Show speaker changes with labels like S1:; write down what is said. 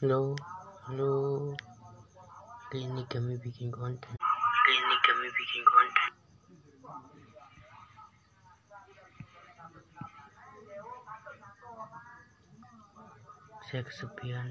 S1: Hello, hello. Clinic ini kami bikin konten. Clinic ini kami bikin konten. Saya kesepian.